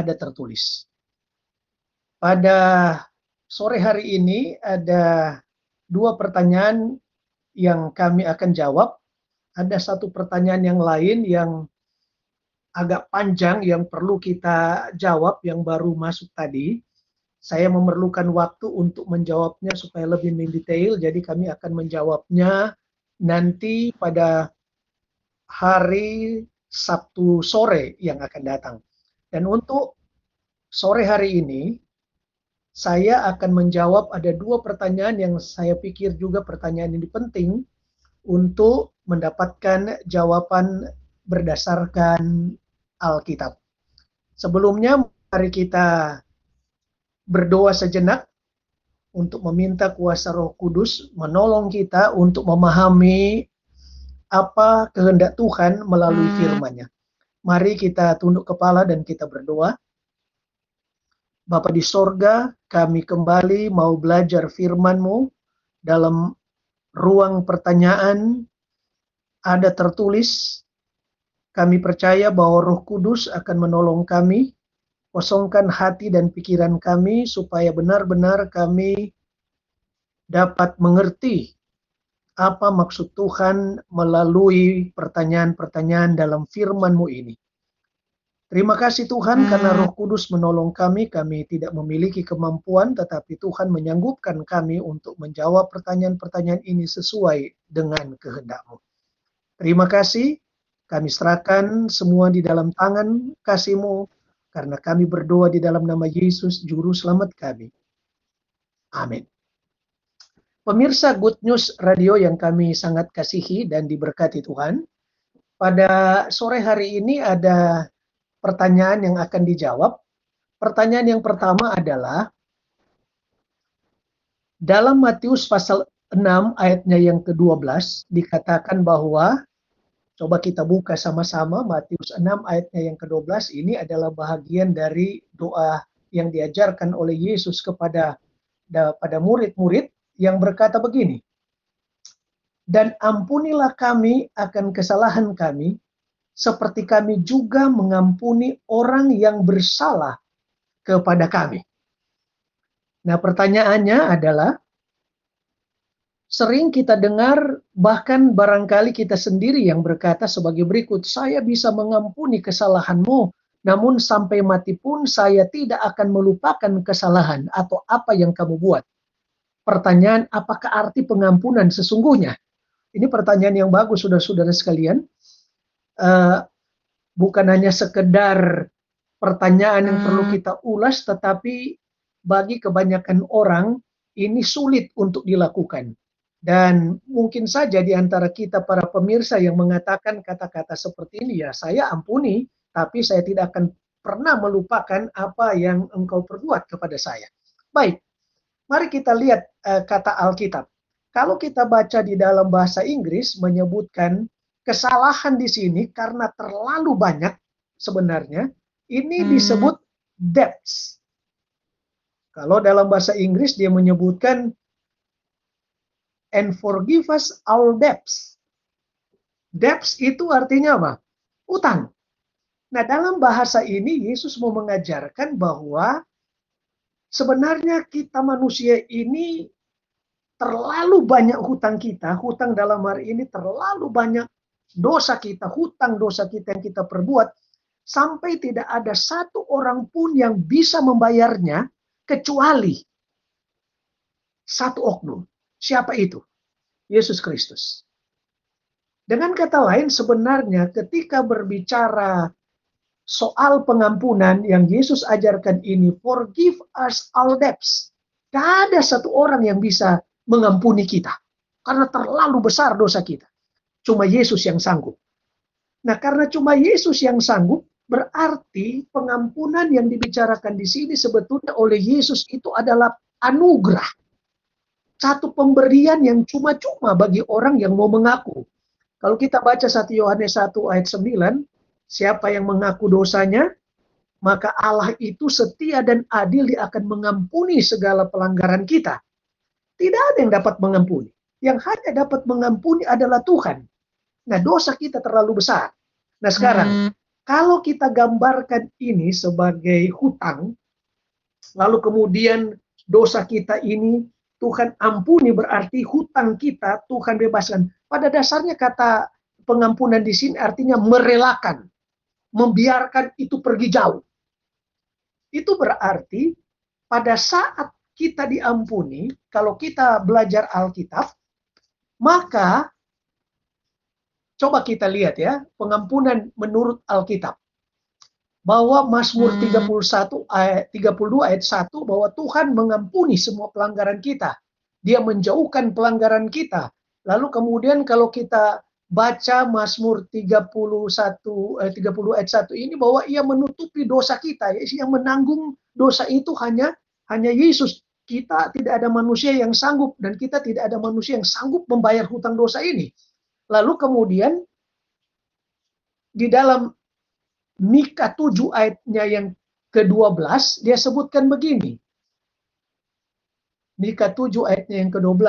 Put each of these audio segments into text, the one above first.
ada tertulis. Pada sore hari ini ada dua pertanyaan yang kami akan jawab. Ada satu pertanyaan yang lain yang agak panjang yang perlu kita jawab yang baru masuk tadi. Saya memerlukan waktu untuk menjawabnya supaya lebih mendetail, jadi kami akan menjawabnya nanti pada hari Sabtu sore yang akan datang. Dan untuk sore hari ini, saya akan menjawab ada dua pertanyaan yang saya pikir juga pertanyaan ini penting untuk mendapatkan jawaban berdasarkan Alkitab. Sebelumnya, mari kita berdoa sejenak untuk meminta kuasa Roh Kudus menolong kita untuk memahami apa kehendak Tuhan melalui hmm. firman-Nya. Mari kita tunduk kepala dan kita berdoa. Bapa di sorga, kami kembali mau belajar firman-Mu dalam ruang pertanyaan ada tertulis kami percaya bahwa Roh Kudus akan menolong kami kosongkan hati dan pikiran kami supaya benar-benar kami dapat mengerti apa maksud Tuhan melalui pertanyaan-pertanyaan dalam firman-Mu ini. Terima kasih Tuhan hmm. karena Roh Kudus menolong kami. Kami tidak memiliki kemampuan, tetapi Tuhan menyanggupkan kami untuk menjawab pertanyaan-pertanyaan ini sesuai dengan kehendak-Mu. Terima kasih. Kami serahkan semua di dalam tangan kasih-Mu, karena kami berdoa di dalam nama Yesus, Juru Selamat kami. Amin. Pemirsa Good News Radio yang kami sangat kasihi dan diberkati Tuhan, pada sore hari ini ada pertanyaan yang akan dijawab. Pertanyaan yang pertama adalah dalam Matius pasal 6 ayatnya yang ke-12 dikatakan bahwa coba kita buka sama-sama Matius 6 ayatnya yang ke-12 ini adalah bahagian dari doa yang diajarkan oleh Yesus kepada pada murid-murid yang berkata begini dan ampunilah kami akan kesalahan kami seperti kami juga mengampuni orang yang bersalah kepada kami. Nah, pertanyaannya adalah sering kita dengar bahkan barangkali kita sendiri yang berkata sebagai berikut, saya bisa mengampuni kesalahanmu, namun sampai mati pun saya tidak akan melupakan kesalahan atau apa yang kamu buat. Pertanyaan, apakah arti pengampunan sesungguhnya? Ini pertanyaan yang bagus, saudara-saudara sekalian uh, bukan hanya sekedar pertanyaan yang hmm. perlu kita ulas, tetapi bagi kebanyakan orang ini sulit untuk dilakukan. Dan mungkin saja di antara kita para pemirsa yang mengatakan kata-kata seperti ini, ya saya ampuni, tapi saya tidak akan pernah melupakan apa yang engkau perbuat kepada saya. Baik, mari kita lihat uh, kata Alkitab. Kalau kita baca di dalam bahasa Inggris menyebutkan kesalahan di sini karena terlalu banyak sebenarnya ini hmm. disebut debts. Kalau dalam bahasa Inggris dia menyebutkan and forgive us our debts. Debts itu artinya apa? Utang. Nah, dalam bahasa ini Yesus mau mengajarkan bahwa sebenarnya kita manusia ini terlalu banyak hutang kita, hutang dalam hari ini terlalu banyak dosa kita, hutang dosa kita yang kita perbuat, sampai tidak ada satu orang pun yang bisa membayarnya kecuali satu oknum. Siapa itu? Yesus Kristus. Dengan kata lain, sebenarnya ketika berbicara soal pengampunan yang Yesus ajarkan ini, forgive us our debts. Tidak ada satu orang yang bisa mengampuni kita. Karena terlalu besar dosa kita. Cuma Yesus yang sanggup. Nah, karena cuma Yesus yang sanggup, berarti pengampunan yang dibicarakan di sini sebetulnya oleh Yesus itu adalah anugerah. Satu pemberian yang cuma-cuma bagi orang yang mau mengaku. Kalau kita baca 1 Yohanes 1 ayat 9, siapa yang mengaku dosanya, maka Allah itu setia dan adil dia akan mengampuni segala pelanggaran kita. Tidak ada yang dapat mengampuni. Yang hanya dapat mengampuni adalah Tuhan. Nah, dosa kita terlalu besar. Nah, sekarang, hmm. kalau kita gambarkan ini sebagai hutang, lalu kemudian dosa kita ini Tuhan ampuni berarti hutang kita Tuhan bebaskan. Pada dasarnya kata pengampunan di sini artinya merelakan, membiarkan itu pergi jauh. Itu berarti pada saat kita diampuni, kalau kita belajar Alkitab, maka coba kita lihat ya, pengampunan menurut Alkitab. Bahwa Mazmur 31 hmm. ayat 32 ayat 1 bahwa Tuhan mengampuni semua pelanggaran kita. Dia menjauhkan pelanggaran kita. Lalu kemudian kalau kita baca Mazmur 31 eh, 30 ayat 1 ini bahwa ia menutupi dosa kita, yang menanggung dosa itu hanya hanya Yesus kita tidak ada manusia yang sanggup dan kita tidak ada manusia yang sanggup membayar hutang dosa ini. Lalu kemudian di dalam Mika 7 ayatnya yang ke-12 dia sebutkan begini. Mika 7 ayatnya yang ke-12.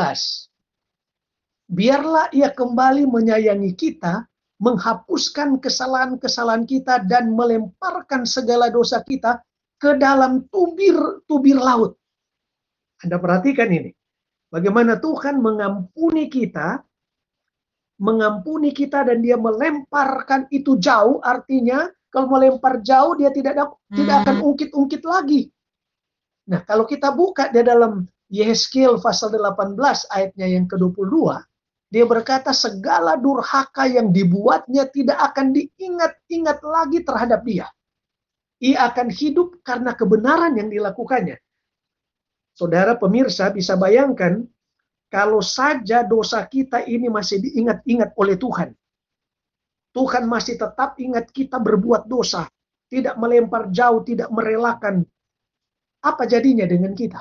Biarlah ia kembali menyayangi kita, menghapuskan kesalahan-kesalahan kita dan melemparkan segala dosa kita ke dalam tubir-tubir laut. Anda perhatikan ini. Bagaimana Tuhan mengampuni kita, mengampuni kita dan dia melemparkan itu jauh, artinya kalau melempar jauh dia tidak hmm. tidak akan ungkit-ungkit lagi. Nah, kalau kita buka di dalam Yehezkiel pasal 18 ayatnya yang ke-22, dia berkata segala durhaka yang dibuatnya tidak akan diingat-ingat lagi terhadap dia. Ia akan hidup karena kebenaran yang dilakukannya. Saudara pemirsa bisa bayangkan kalau saja dosa kita ini masih diingat-ingat oleh Tuhan. Tuhan masih tetap ingat kita berbuat dosa, tidak melempar jauh, tidak merelakan. Apa jadinya dengan kita?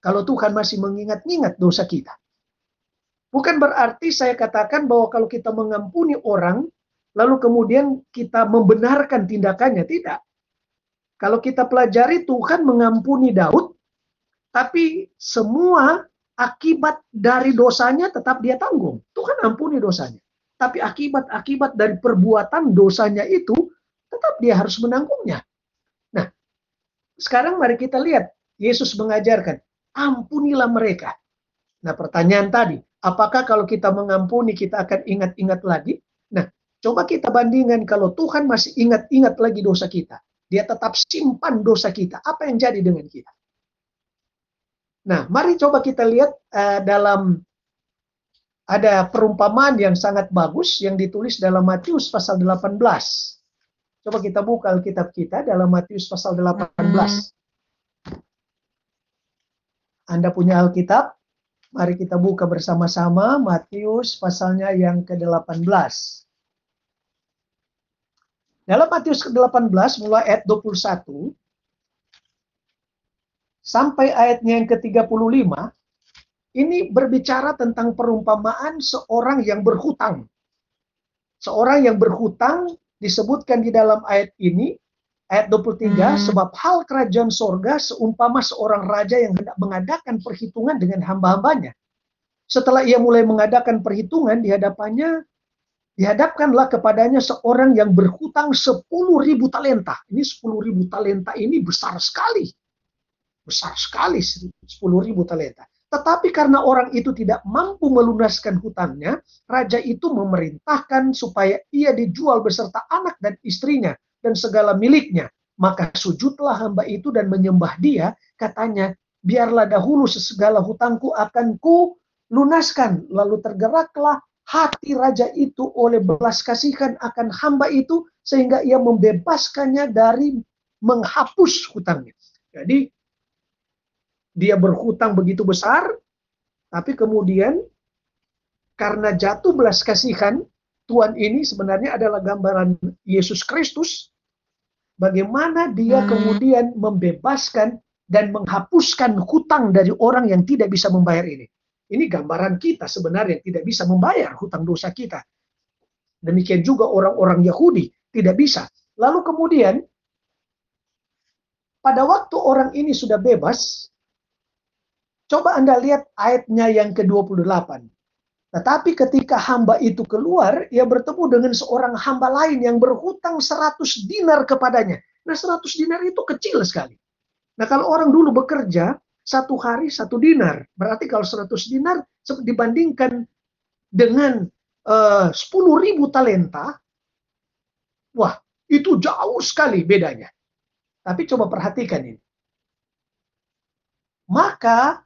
Kalau Tuhan masih mengingat-ingat dosa kita. Bukan berarti saya katakan bahwa kalau kita mengampuni orang, lalu kemudian kita membenarkan tindakannya. Tidak. Kalau kita pelajari Tuhan mengampuni Daud, tapi semua akibat dari dosanya tetap dia tanggung. Tuhan ampuni dosanya. Tapi akibat-akibat dari perbuatan dosanya itu tetap dia harus menanggungnya. Nah, sekarang mari kita lihat Yesus mengajarkan, ampunilah mereka. Nah, pertanyaan tadi, apakah kalau kita mengampuni kita akan ingat-ingat lagi? Nah, coba kita bandingkan kalau Tuhan masih ingat-ingat lagi dosa kita. Dia tetap simpan dosa kita. Apa yang jadi dengan kita? Nah, mari coba kita lihat uh, dalam ada perumpamaan yang sangat bagus yang ditulis dalam Matius pasal 18. Coba kita buka Alkitab kita dalam Matius pasal 18. Anda punya Alkitab? Mari kita buka bersama-sama Matius pasalnya yang ke-18. Dalam Matius ke-18 mulai ayat 21 sampai ayatnya yang ke-35 ini berbicara tentang perumpamaan seorang yang berhutang. Seorang yang berhutang disebutkan di dalam ayat ini ayat 23 hmm. sebab hal kerajaan sorga seumpama seorang raja yang hendak mengadakan perhitungan dengan hamba-hambanya. Setelah ia mulai mengadakan perhitungan di hadapannya dihadapkanlah kepadanya seorang yang berhutang 10 ribu talenta. Ini 10 ribu talenta ini besar sekali besar sekali 10 ribu talenta. Tetapi karena orang itu tidak mampu melunaskan hutangnya, raja itu memerintahkan supaya ia dijual beserta anak dan istrinya dan segala miliknya. Maka sujudlah hamba itu dan menyembah dia, katanya, biarlah dahulu segala hutangku akan ku lunaskan. Lalu tergeraklah hati raja itu oleh belas kasihan akan hamba itu sehingga ia membebaskannya dari menghapus hutangnya. Jadi dia berhutang begitu besar, tapi kemudian karena jatuh belas kasihan, Tuhan ini sebenarnya adalah gambaran Yesus Kristus. Bagaimana dia hmm. kemudian membebaskan dan menghapuskan hutang dari orang yang tidak bisa membayar ini. Ini gambaran kita sebenarnya tidak bisa membayar hutang dosa kita. Demikian juga orang-orang Yahudi tidak bisa. Lalu kemudian pada waktu orang ini sudah bebas, Coba Anda lihat ayatnya yang ke-28. Tetapi ketika hamba itu keluar, ia bertemu dengan seorang hamba lain yang berhutang 100 dinar kepadanya. Nah 100 dinar itu kecil sekali. Nah kalau orang dulu bekerja, satu hari satu dinar. Berarti kalau 100 dinar dibandingkan dengan eh, sepuluh ribu talenta, wah itu jauh sekali bedanya. Tapi coba perhatikan ini. Maka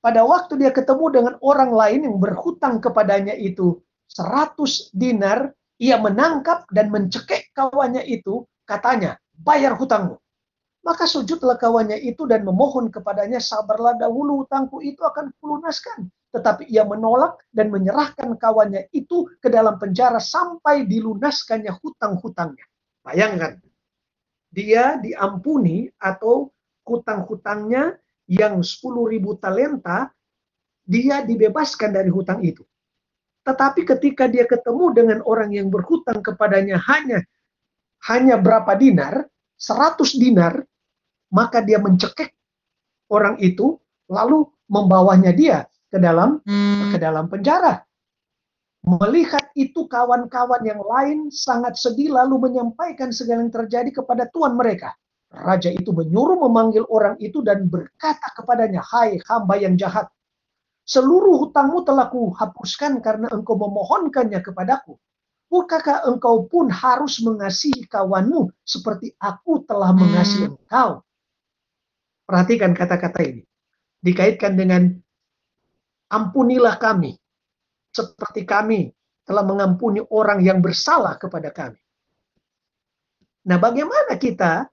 pada waktu dia ketemu dengan orang lain yang berhutang kepadanya itu 100 dinar, ia menangkap dan mencekik kawannya itu, katanya, bayar hutangmu. Maka sujudlah kawannya itu dan memohon kepadanya, sabarlah dahulu hutangku itu akan kulunaskan. Tetapi ia menolak dan menyerahkan kawannya itu ke dalam penjara sampai dilunaskannya hutang-hutangnya. Bayangkan, dia diampuni atau hutang-hutangnya yang 10.000 talenta, dia dibebaskan dari hutang itu. Tetapi ketika dia ketemu dengan orang yang berhutang kepadanya hanya hanya berapa dinar, 100 dinar, maka dia mencekik orang itu lalu membawanya dia ke dalam hmm. ke dalam penjara. Melihat itu kawan-kawan yang lain sangat sedih lalu menyampaikan segala yang terjadi kepada tuan mereka. Raja itu menyuruh memanggil orang itu dan berkata kepadanya, Hai hamba yang jahat, seluruh hutangmu telah kuhapuskan karena engkau memohonkannya kepadaku. Bukankah engkau pun harus mengasihi kawanmu seperti aku telah mengasihi hmm. engkau? Perhatikan kata-kata ini. Dikaitkan dengan ampunilah kami seperti kami telah mengampuni orang yang bersalah kepada kami. Nah, bagaimana kita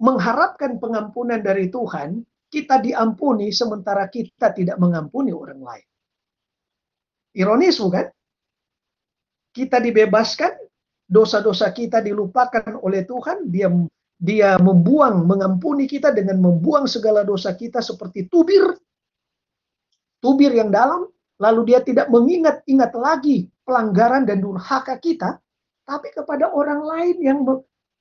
mengharapkan pengampunan dari Tuhan, kita diampuni sementara kita tidak mengampuni orang lain. Ironis bukan? Kita dibebaskan, dosa-dosa kita dilupakan oleh Tuhan, dia dia membuang, mengampuni kita dengan membuang segala dosa kita seperti tubir, tubir yang dalam, lalu dia tidak mengingat-ingat lagi pelanggaran dan durhaka kita, tapi kepada orang lain yang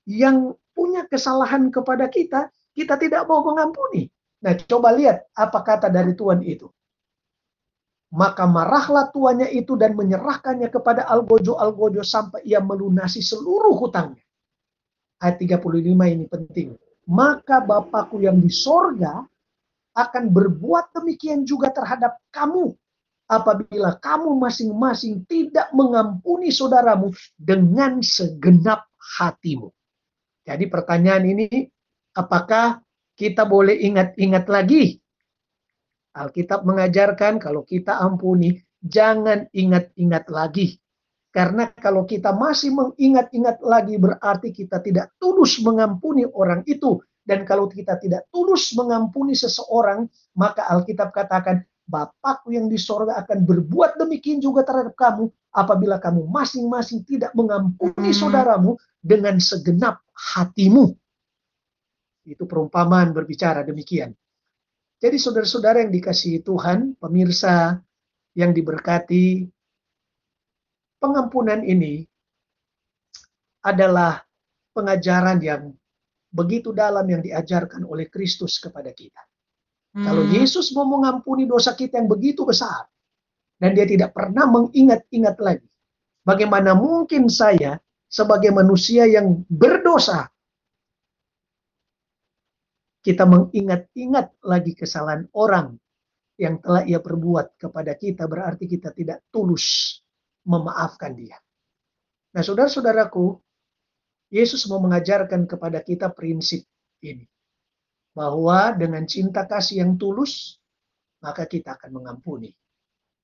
yang punya kesalahan kepada kita, kita tidak mau mengampuni. Nah, coba lihat apa kata dari Tuhan itu. Maka marahlah tuannya itu dan menyerahkannya kepada Algojo-Algojo sampai ia melunasi seluruh hutangnya. Ayat 35 ini penting. Maka Bapakku yang di sorga akan berbuat demikian juga terhadap kamu apabila kamu masing-masing tidak mengampuni saudaramu dengan segenap hatimu. Jadi pertanyaan ini, apakah kita boleh ingat-ingat lagi? Alkitab mengajarkan kalau kita ampuni, jangan ingat-ingat lagi. Karena kalau kita masih mengingat-ingat lagi berarti kita tidak tulus mengampuni orang itu. Dan kalau kita tidak tulus mengampuni seseorang, maka Alkitab katakan, Bapakku yang di sorga akan berbuat demikian juga terhadap kamu apabila kamu masing-masing tidak mengampuni hmm. saudaramu dengan segenap hatimu. Itu perumpamaan berbicara demikian. Jadi saudara-saudara yang dikasihi Tuhan, pemirsa yang diberkati, pengampunan ini adalah pengajaran yang begitu dalam yang diajarkan oleh Kristus kepada kita. Hmm. Kalau Yesus mau mengampuni dosa kita yang begitu besar, dan dia tidak pernah mengingat-ingat lagi. Bagaimana mungkin saya sebagai manusia yang berdosa, kita mengingat-ingat lagi kesalahan orang yang telah ia perbuat kepada kita, berarti kita tidak tulus memaafkan dia. Nah, saudara-saudaraku, Yesus mau mengajarkan kepada kita prinsip ini. Bahwa dengan cinta kasih yang tulus, maka kita akan mengampuni.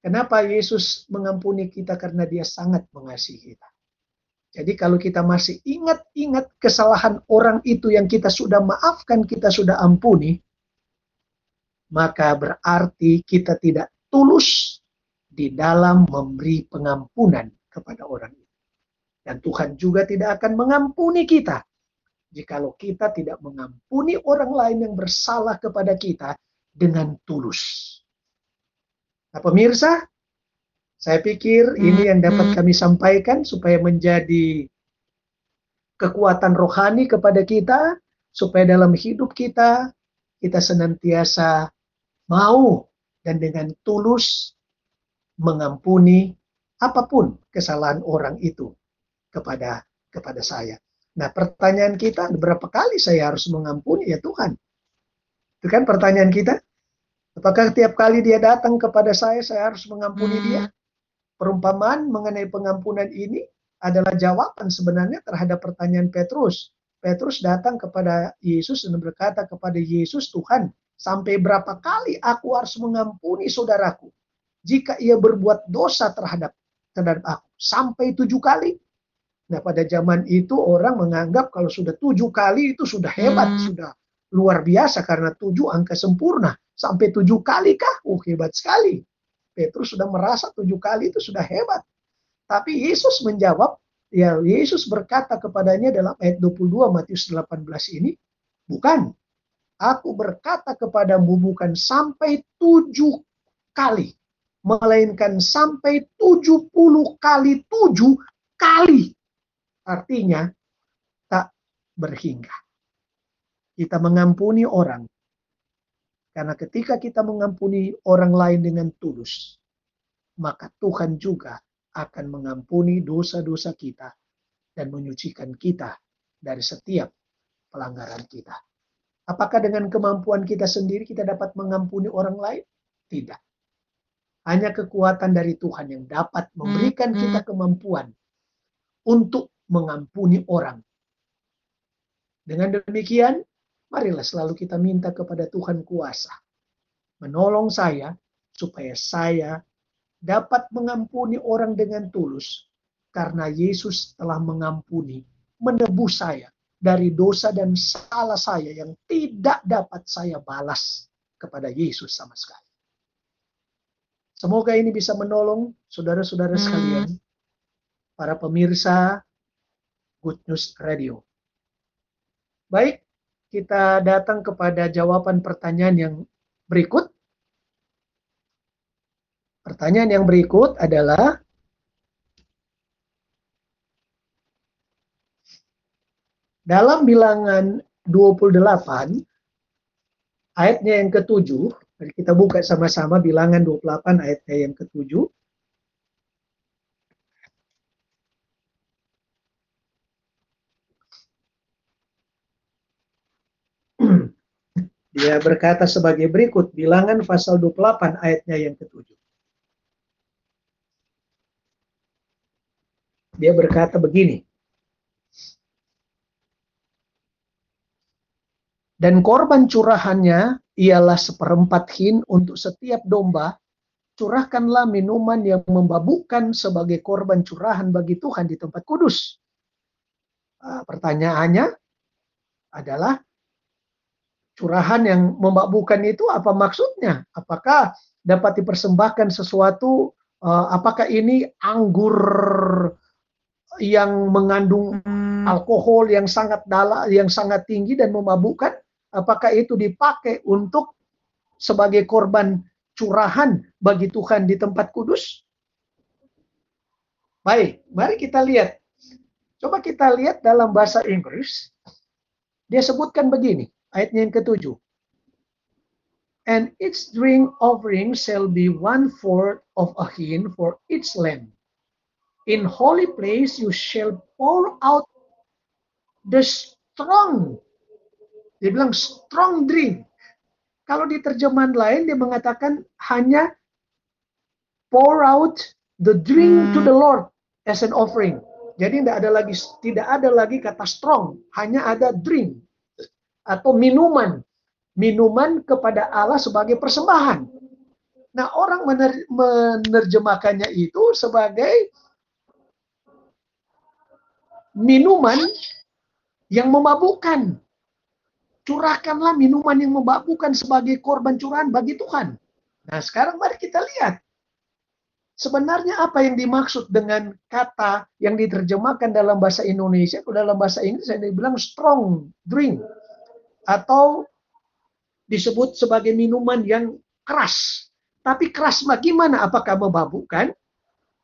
Kenapa Yesus mengampuni kita? Karena dia sangat mengasihi kita. Jadi kalau kita masih ingat-ingat kesalahan orang itu yang kita sudah maafkan, kita sudah ampuni, maka berarti kita tidak tulus di dalam memberi pengampunan kepada orang itu. Dan Tuhan juga tidak akan mengampuni kita jikalau kita tidak mengampuni orang lain yang bersalah kepada kita dengan tulus. Nah, pemirsa, saya pikir ini yang dapat hmm. kami sampaikan supaya menjadi kekuatan rohani kepada kita, supaya dalam hidup kita, kita senantiasa mau dan dengan tulus mengampuni apa pun kesalahan orang itu kepada kepada saya. Nah, pertanyaan kita, berapa kali saya harus mengampuni ya Tuhan? Itu kan pertanyaan kita. Apakah tiap kali dia datang kepada saya, saya harus mengampuni hmm. dia? Perumpamaan mengenai pengampunan ini adalah jawaban sebenarnya terhadap pertanyaan Petrus. Petrus datang kepada Yesus dan berkata kepada Yesus, Tuhan, sampai berapa kali aku harus mengampuni saudaraku jika ia berbuat dosa terhadap terhadap aku? Sampai tujuh kali. Nah pada zaman itu orang menganggap kalau sudah tujuh kali itu sudah hebat, hmm. sudah luar biasa karena tujuh angka sempurna. Sampai tujuh kali kah? Oh hebat sekali. Petrus sudah merasa tujuh kali itu sudah hebat. Tapi Yesus menjawab, ya Yesus berkata kepadanya dalam ayat 22 Matius 18 ini, bukan. Aku berkata kepadamu bukan sampai tujuh kali. Melainkan sampai tujuh puluh kali tujuh kali Artinya tak berhingga. Kita mengampuni orang. Karena ketika kita mengampuni orang lain dengan tulus, maka Tuhan juga akan mengampuni dosa-dosa kita dan menyucikan kita dari setiap pelanggaran kita. Apakah dengan kemampuan kita sendiri kita dapat mengampuni orang lain? Tidak. Hanya kekuatan dari Tuhan yang dapat memberikan kita kemampuan untuk mengampuni orang. Dengan demikian, marilah selalu kita minta kepada Tuhan kuasa. Menolong saya supaya saya dapat mengampuni orang dengan tulus karena Yesus telah mengampuni, menebus saya dari dosa dan salah saya yang tidak dapat saya balas kepada Yesus sama sekali. Semoga ini bisa menolong saudara-saudara sekalian, para pemirsa Good News Radio. Baik, kita datang kepada jawaban pertanyaan yang berikut. Pertanyaan yang berikut adalah dalam bilangan 28 ayatnya yang ketujuh, mari kita buka sama-sama bilangan 28 ayatnya yang ketujuh. Dia berkata sebagai berikut, bilangan pasal 28 ayatnya yang ketujuh. Dia berkata begini, Dan korban curahannya ialah seperempat hin untuk setiap domba, curahkanlah minuman yang membabukkan sebagai korban curahan bagi Tuhan di tempat kudus. Nah, pertanyaannya adalah curahan yang memabukkan itu apa maksudnya? Apakah dapat dipersembahkan sesuatu? Uh, apakah ini anggur yang mengandung hmm. alkohol yang sangat dalam, yang sangat tinggi dan memabukkan? Apakah itu dipakai untuk sebagai korban curahan bagi Tuhan di tempat kudus? Baik, mari kita lihat. Coba kita lihat dalam bahasa Inggris. Dia sebutkan begini ayatnya yang ketujuh. And its drink offering shall be one fourth of a hin for each lamb. In holy place you shall pour out the strong. Dia bilang strong drink. Kalau di terjemahan lain dia mengatakan hanya pour out the drink hmm. to the Lord as an offering. Jadi tidak ada lagi tidak ada lagi kata strong, hanya ada drink atau minuman. Minuman kepada Allah sebagai persembahan. Nah, orang mener menerjemahkannya itu sebagai minuman yang memabukkan. Curahkanlah minuman yang memabukkan sebagai korban curahan bagi Tuhan. Nah, sekarang mari kita lihat. Sebenarnya apa yang dimaksud dengan kata yang diterjemahkan dalam bahasa Indonesia, atau dalam bahasa Inggris yang dibilang strong drink atau disebut sebagai minuman yang keras. Tapi keras bagaimana? Apakah memabukkan?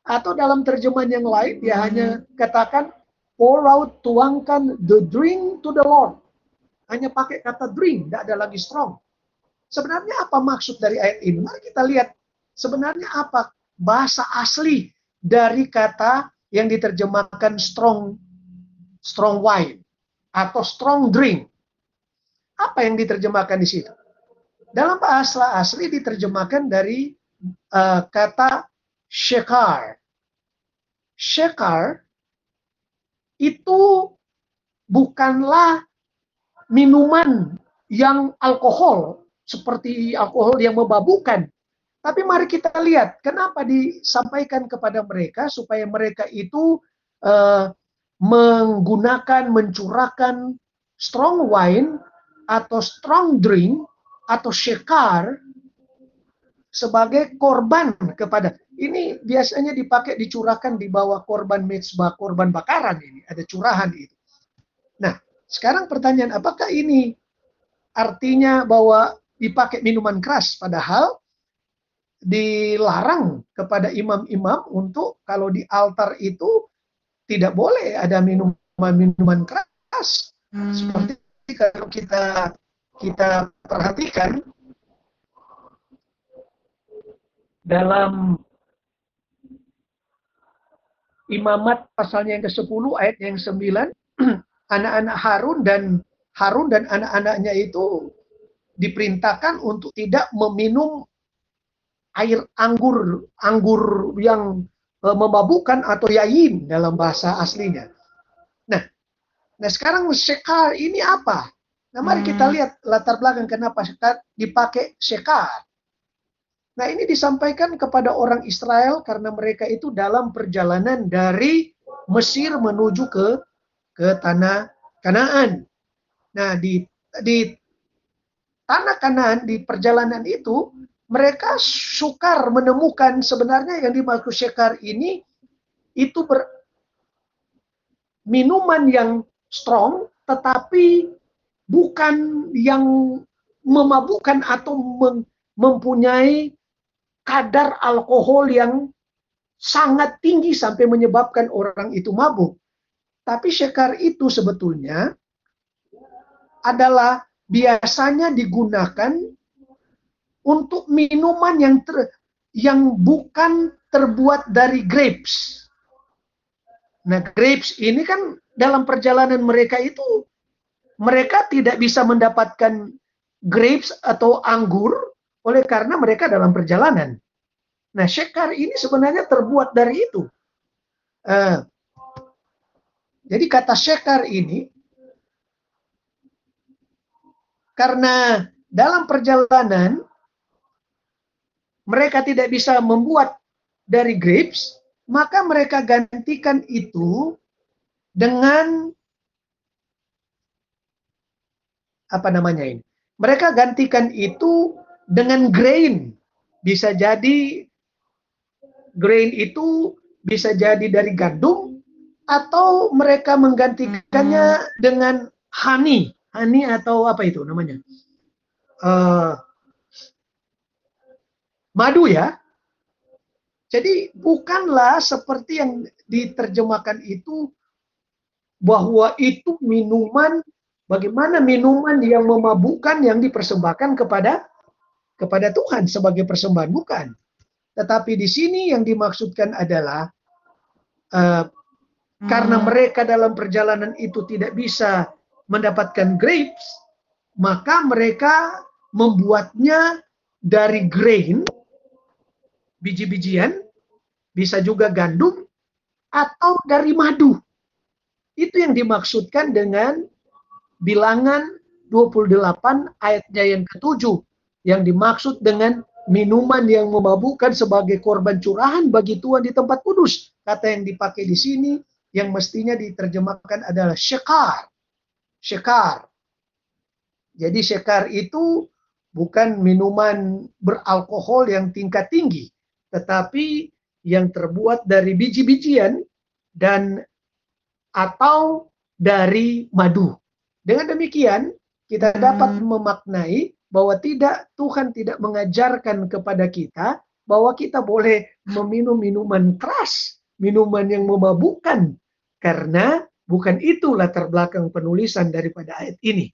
Atau dalam terjemahan yang lain dia hmm. hanya katakan pour out, tuangkan the drink to the Lord. Hanya pakai kata drink, tidak ada lagi strong. Sebenarnya apa maksud dari ayat ini? Mari kita lihat sebenarnya apa bahasa asli dari kata yang diterjemahkan strong strong wine atau strong drink. Apa yang diterjemahkan di situ? Dalam bahasa asli diterjemahkan dari uh, kata shekar. Shekar itu bukanlah minuman yang alkohol seperti alkohol yang memabukkan. Tapi mari kita lihat kenapa disampaikan kepada mereka supaya mereka itu uh, menggunakan mencurahkan strong wine atau strong drink atau shekar sebagai korban kepada ini biasanya dipakai dicurahkan di bawah korban mezbah korban bakaran ini ada curahan itu. Nah, sekarang pertanyaan apakah ini artinya bahwa dipakai minuman keras padahal dilarang kepada imam-imam untuk kalau di altar itu tidak boleh ada minuman-minuman keras. Hmm. Seperti kalau kita kita perhatikan dalam Imamat pasalnya yang ke-10 ayat yang 9 anak-anak Harun dan Harun dan anak-anaknya itu diperintahkan untuk tidak meminum air anggur anggur yang uh, memabukkan atau yayin dalam bahasa aslinya. Nah, sekarang sekar ini apa? Nah, mari hmm. kita lihat latar belakang kenapa sekar dipakai sekar. Nah, ini disampaikan kepada orang Israel karena mereka itu dalam perjalanan dari Mesir menuju ke ke tanah Kanaan. Nah, di di tanah Kanaan di perjalanan itu mereka sukar menemukan sebenarnya yang dimaksud syekar ini itu ber, minuman yang strong tetapi bukan yang memabukkan atau mempunyai kadar alkohol yang sangat tinggi sampai menyebabkan orang itu mabuk. Tapi syekar itu sebetulnya adalah biasanya digunakan untuk minuman yang ter, yang bukan terbuat dari grapes. Nah, grapes ini kan dalam perjalanan mereka itu mereka tidak bisa mendapatkan grapes atau anggur oleh karena mereka dalam perjalanan. Nah, syekar ini sebenarnya terbuat dari itu. Uh, jadi kata syekar ini karena dalam perjalanan mereka tidak bisa membuat dari grapes, maka mereka gantikan itu dengan apa namanya ini? Mereka gantikan itu dengan grain. Bisa jadi grain itu bisa jadi dari gandum atau mereka menggantikannya hmm. dengan honey. Honey atau apa itu namanya? Uh, madu ya. Jadi bukanlah seperti yang diterjemahkan itu bahwa itu minuman bagaimana minuman yang memabukkan yang dipersembahkan kepada kepada Tuhan sebagai persembahan bukan. Tetapi di sini yang dimaksudkan adalah uh, hmm. karena mereka dalam perjalanan itu tidak bisa mendapatkan grapes, maka mereka membuatnya dari grain, biji-bijian, bisa juga gandum, atau dari madu. Itu yang dimaksudkan dengan bilangan 28 ayatnya yang ketujuh yang dimaksud dengan minuman yang memabukkan sebagai korban curahan bagi Tuhan di tempat kudus. Kata yang dipakai di sini yang mestinya diterjemahkan adalah syekar. Syekar. Jadi syekar itu bukan minuman beralkohol yang tingkat tinggi, tetapi yang terbuat dari biji-bijian dan atau dari madu. Dengan demikian, kita dapat hmm. memaknai bahwa tidak Tuhan tidak mengajarkan kepada kita bahwa kita boleh meminum minuman keras, minuman yang memabukkan karena bukan itu latar belakang penulisan daripada ayat ini.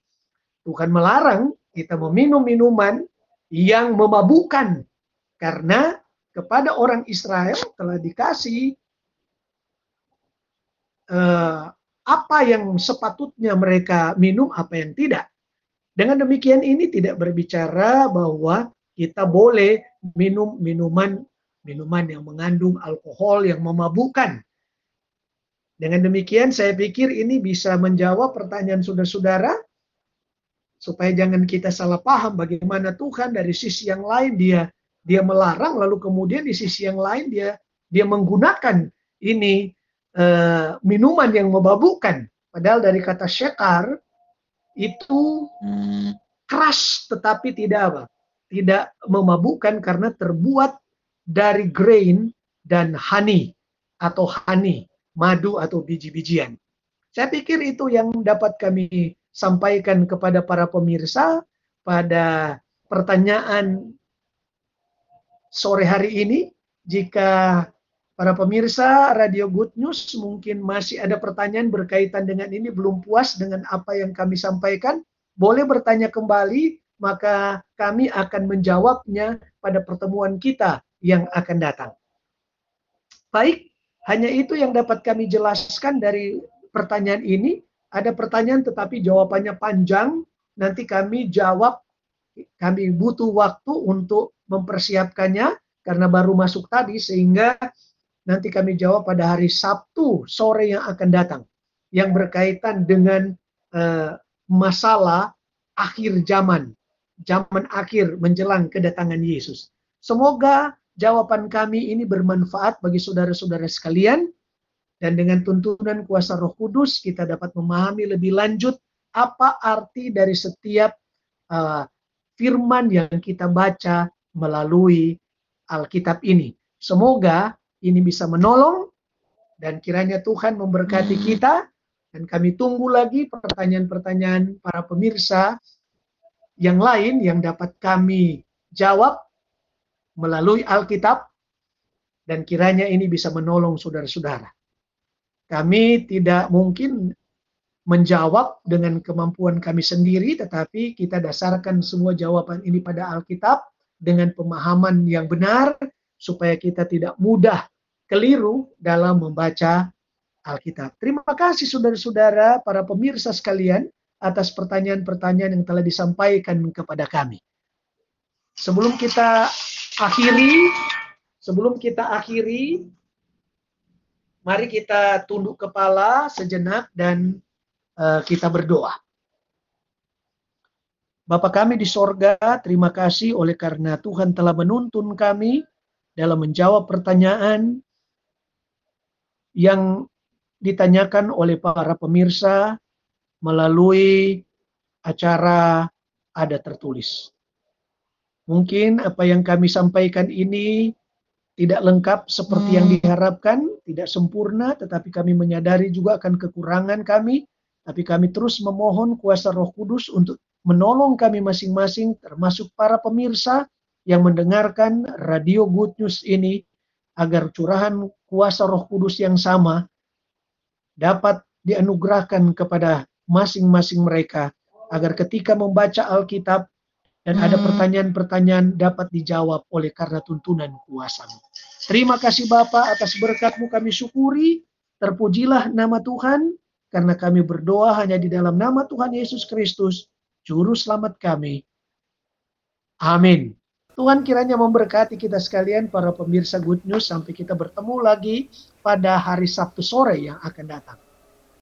Tuhan melarang kita meminum minuman yang memabukkan karena kepada orang Israel telah dikasih uh, apa yang sepatutnya mereka minum, apa yang tidak. Dengan demikian ini tidak berbicara bahwa kita boleh minum minuman minuman yang mengandung alkohol yang memabukkan. Dengan demikian saya pikir ini bisa menjawab pertanyaan saudara-saudara supaya jangan kita salah paham bagaimana Tuhan dari sisi yang lain dia dia melarang lalu kemudian di sisi yang lain dia dia menggunakan ini uh, minuman yang memabukkan padahal dari kata syekar itu hmm. keras tetapi tidak apa tidak memabukkan karena terbuat dari grain dan honey atau honey madu atau biji-bijian saya pikir itu yang dapat kami sampaikan kepada para pemirsa pada pertanyaan sore hari ini. Jika para pemirsa Radio Good News mungkin masih ada pertanyaan berkaitan dengan ini, belum puas dengan apa yang kami sampaikan, boleh bertanya kembali, maka kami akan menjawabnya pada pertemuan kita yang akan datang. Baik, hanya itu yang dapat kami jelaskan dari pertanyaan ini. Ada pertanyaan tetapi jawabannya panjang, nanti kami jawab, kami butuh waktu untuk mempersiapkannya karena baru masuk tadi sehingga nanti kami jawab pada hari Sabtu sore yang akan datang yang berkaitan dengan uh, masalah akhir zaman, zaman akhir menjelang kedatangan Yesus. Semoga jawaban kami ini bermanfaat bagi saudara-saudara sekalian dan dengan tuntunan kuasa Roh Kudus kita dapat memahami lebih lanjut apa arti dari setiap uh, firman yang kita baca melalui Alkitab ini. Semoga ini bisa menolong dan kiranya Tuhan memberkati hmm. kita dan kami tunggu lagi pertanyaan-pertanyaan para pemirsa yang lain yang dapat kami jawab melalui Alkitab dan kiranya ini bisa menolong saudara-saudara. Kami tidak mungkin menjawab dengan kemampuan kami sendiri, tetapi kita dasarkan semua jawaban ini pada Alkitab dengan pemahaman yang benar supaya kita tidak mudah keliru dalam membaca Alkitab. Terima kasih saudara-saudara, para pemirsa sekalian atas pertanyaan-pertanyaan yang telah disampaikan kepada kami. Sebelum kita akhiri, sebelum kita akhiri, mari kita tunduk kepala sejenak dan uh, kita berdoa. Bapa kami di sorga, terima kasih oleh karena Tuhan telah menuntun kami dalam menjawab pertanyaan yang ditanyakan oleh para pemirsa melalui acara ada tertulis. Mungkin apa yang kami sampaikan ini tidak lengkap seperti yang hmm. diharapkan, tidak sempurna, tetapi kami menyadari juga akan kekurangan kami, tapi kami terus memohon kuasa Roh Kudus untuk menolong kami masing-masing termasuk para pemirsa yang mendengarkan radio Good News ini agar curahan kuasa Roh Kudus yang sama dapat dianugerahkan kepada masing-masing mereka agar ketika membaca Alkitab dan ada hmm. pertanyaan-pertanyaan dapat dijawab oleh karena tuntunan kuasamu. Terima kasih Bapa atas berkatmu kami syukuri. Terpujilah nama Tuhan karena kami berdoa hanya di dalam nama Tuhan Yesus Kristus Juru Selamat kami. Amin. Tuhan kiranya memberkati kita sekalian para pemirsa Good News sampai kita bertemu lagi pada hari Sabtu sore yang akan datang.